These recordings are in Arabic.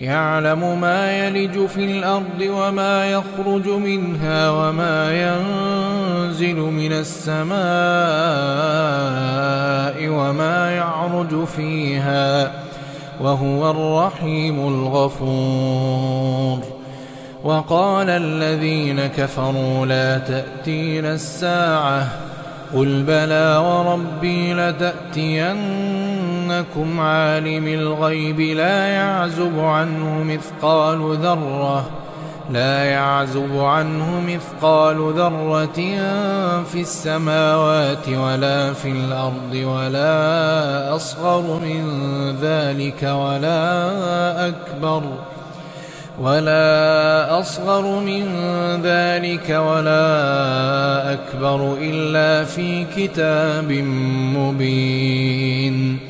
يعلم ما يلج في الأرض وما يخرج منها وما ينزل من السماء وما يعرج فيها وهو الرحيم الغفور. وقال الذين كفروا لا تأتين الساعة قل بلى وربي لتأتينكم عالم الغيب لا يعزب عنه مثقال ذرة لا يعزب عنه مثقال ذرة في السماوات ولا في الأرض ولا أصغر من ذلك ولا أكبر ولا أصغر من ذلك ولا أكبر إلا في كتاب مبين.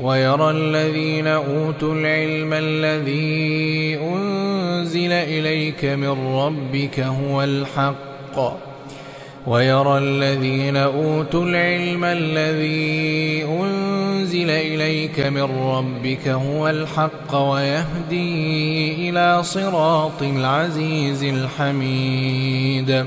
ويرى الذين أوتوا العلم الذي أنزل إليك من ربك هو الحق. ويرى الذين أوتوا العلم الذي أنزل إليك من ربك هو الحق ويهدي إلى صراط العزيز الحميد.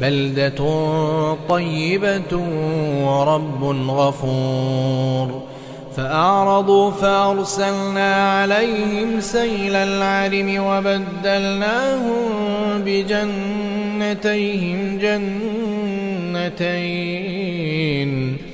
بلدة طيبة ورب غفور. فأعرضوا فأرسلنا عليهم سيل العلم وبدلناهم بجنتيهم جنتين.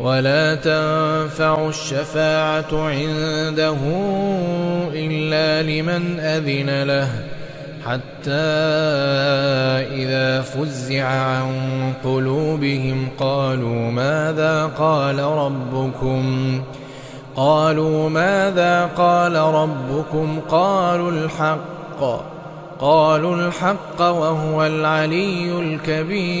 ولا تنفع الشفاعة عنده إلا لمن أذن له حتى إذا فزع عن قلوبهم قالوا ماذا قال ربكم؟ قالوا ماذا قال ربكم؟ قالوا الحق قالوا الحق وهو العلي الكبير.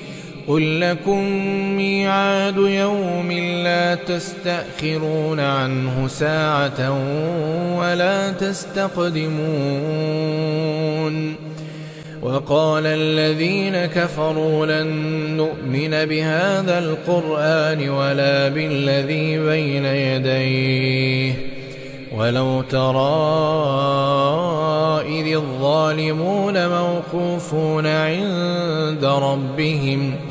قل لكم ميعاد يوم لا تستأخرون عنه ساعة ولا تستقدمون. وقال الذين كفروا لن نؤمن بهذا القرآن ولا بالذي بين يديه. ولو ترى إذ الظالمون موقوفون عند ربهم ۖ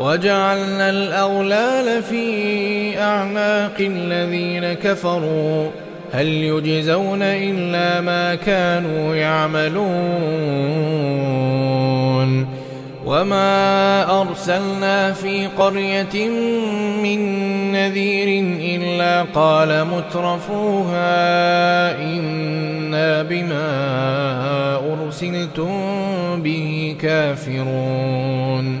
وجعلنا الأغلال في أعناق الذين كفروا. هل يجزون إلا ما كانوا يعملون. وما أرسلنا في قرية من نذير إلا قال مترفوها إنا بما أرسلتم به كافرون.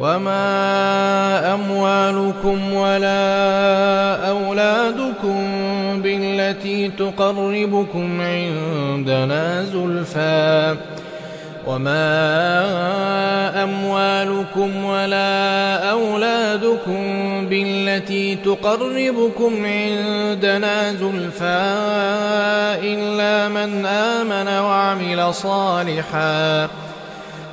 وما أموالكم ولا أولادكم بالتي تقربكم عندنا زلفى وما أموالكم ولا أولادكم بالتي تقربكم عندنا زلفى إلا من آمن وعمل صالحاً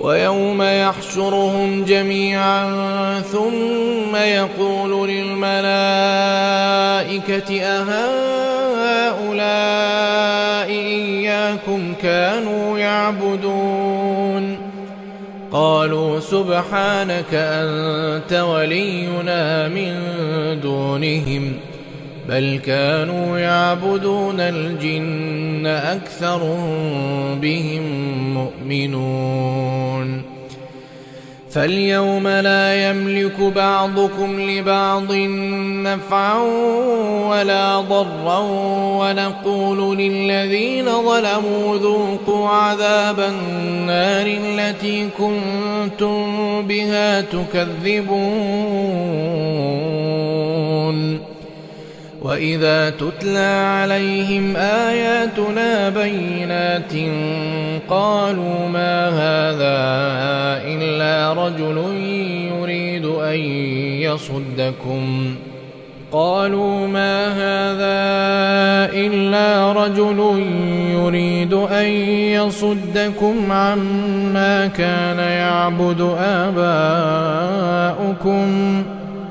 ويوم يحشرهم جميعا ثم يقول للملائكة أهؤلاء إياكم كانوا يعبدون؟ قالوا سبحانك أنت ولينا من دونهم ۖ. بل كانوا يعبدون الجن أكثر بهم مؤمنون فاليوم لا يملك بعضكم لبعض نفعا ولا ضرا ونقول للذين ظلموا ذوقوا عذاب النار التي كنتم بها تكذبون وإذا تتلى عليهم آياتنا بينات قالوا ما هذا إلا رجل يريد أن يصدكم قالوا ما هذا إلا رجل يريد أن يصدكم عما كان يعبد آباؤكم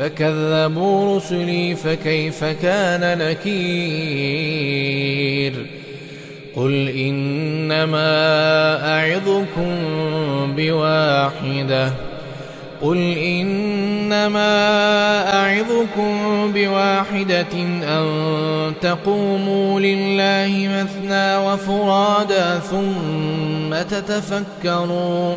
فكذبوا رسلي فكيف كان نكير قل إنما أعظكم بواحدة قل إنما أعظكم بواحدة أن تقوموا لله مثنى وفرادا ثم تتفكروا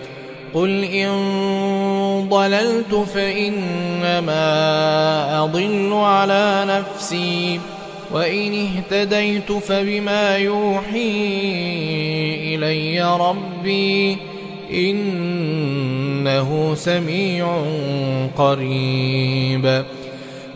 قل إن ضللت فإنما أضل على نفسي وإن اهتديت فبما يوحي إلي ربي إنه سميع قريب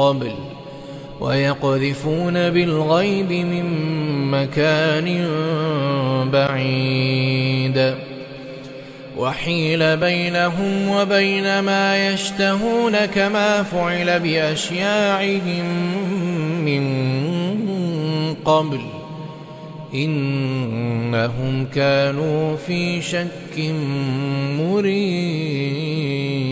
قبل ويقذفون بالغيب من مكان بعيد. وحيل بينهم وبين ما يشتهون كما فعل بأشياعهم من قبل. إنهم كانوا في شك مريب.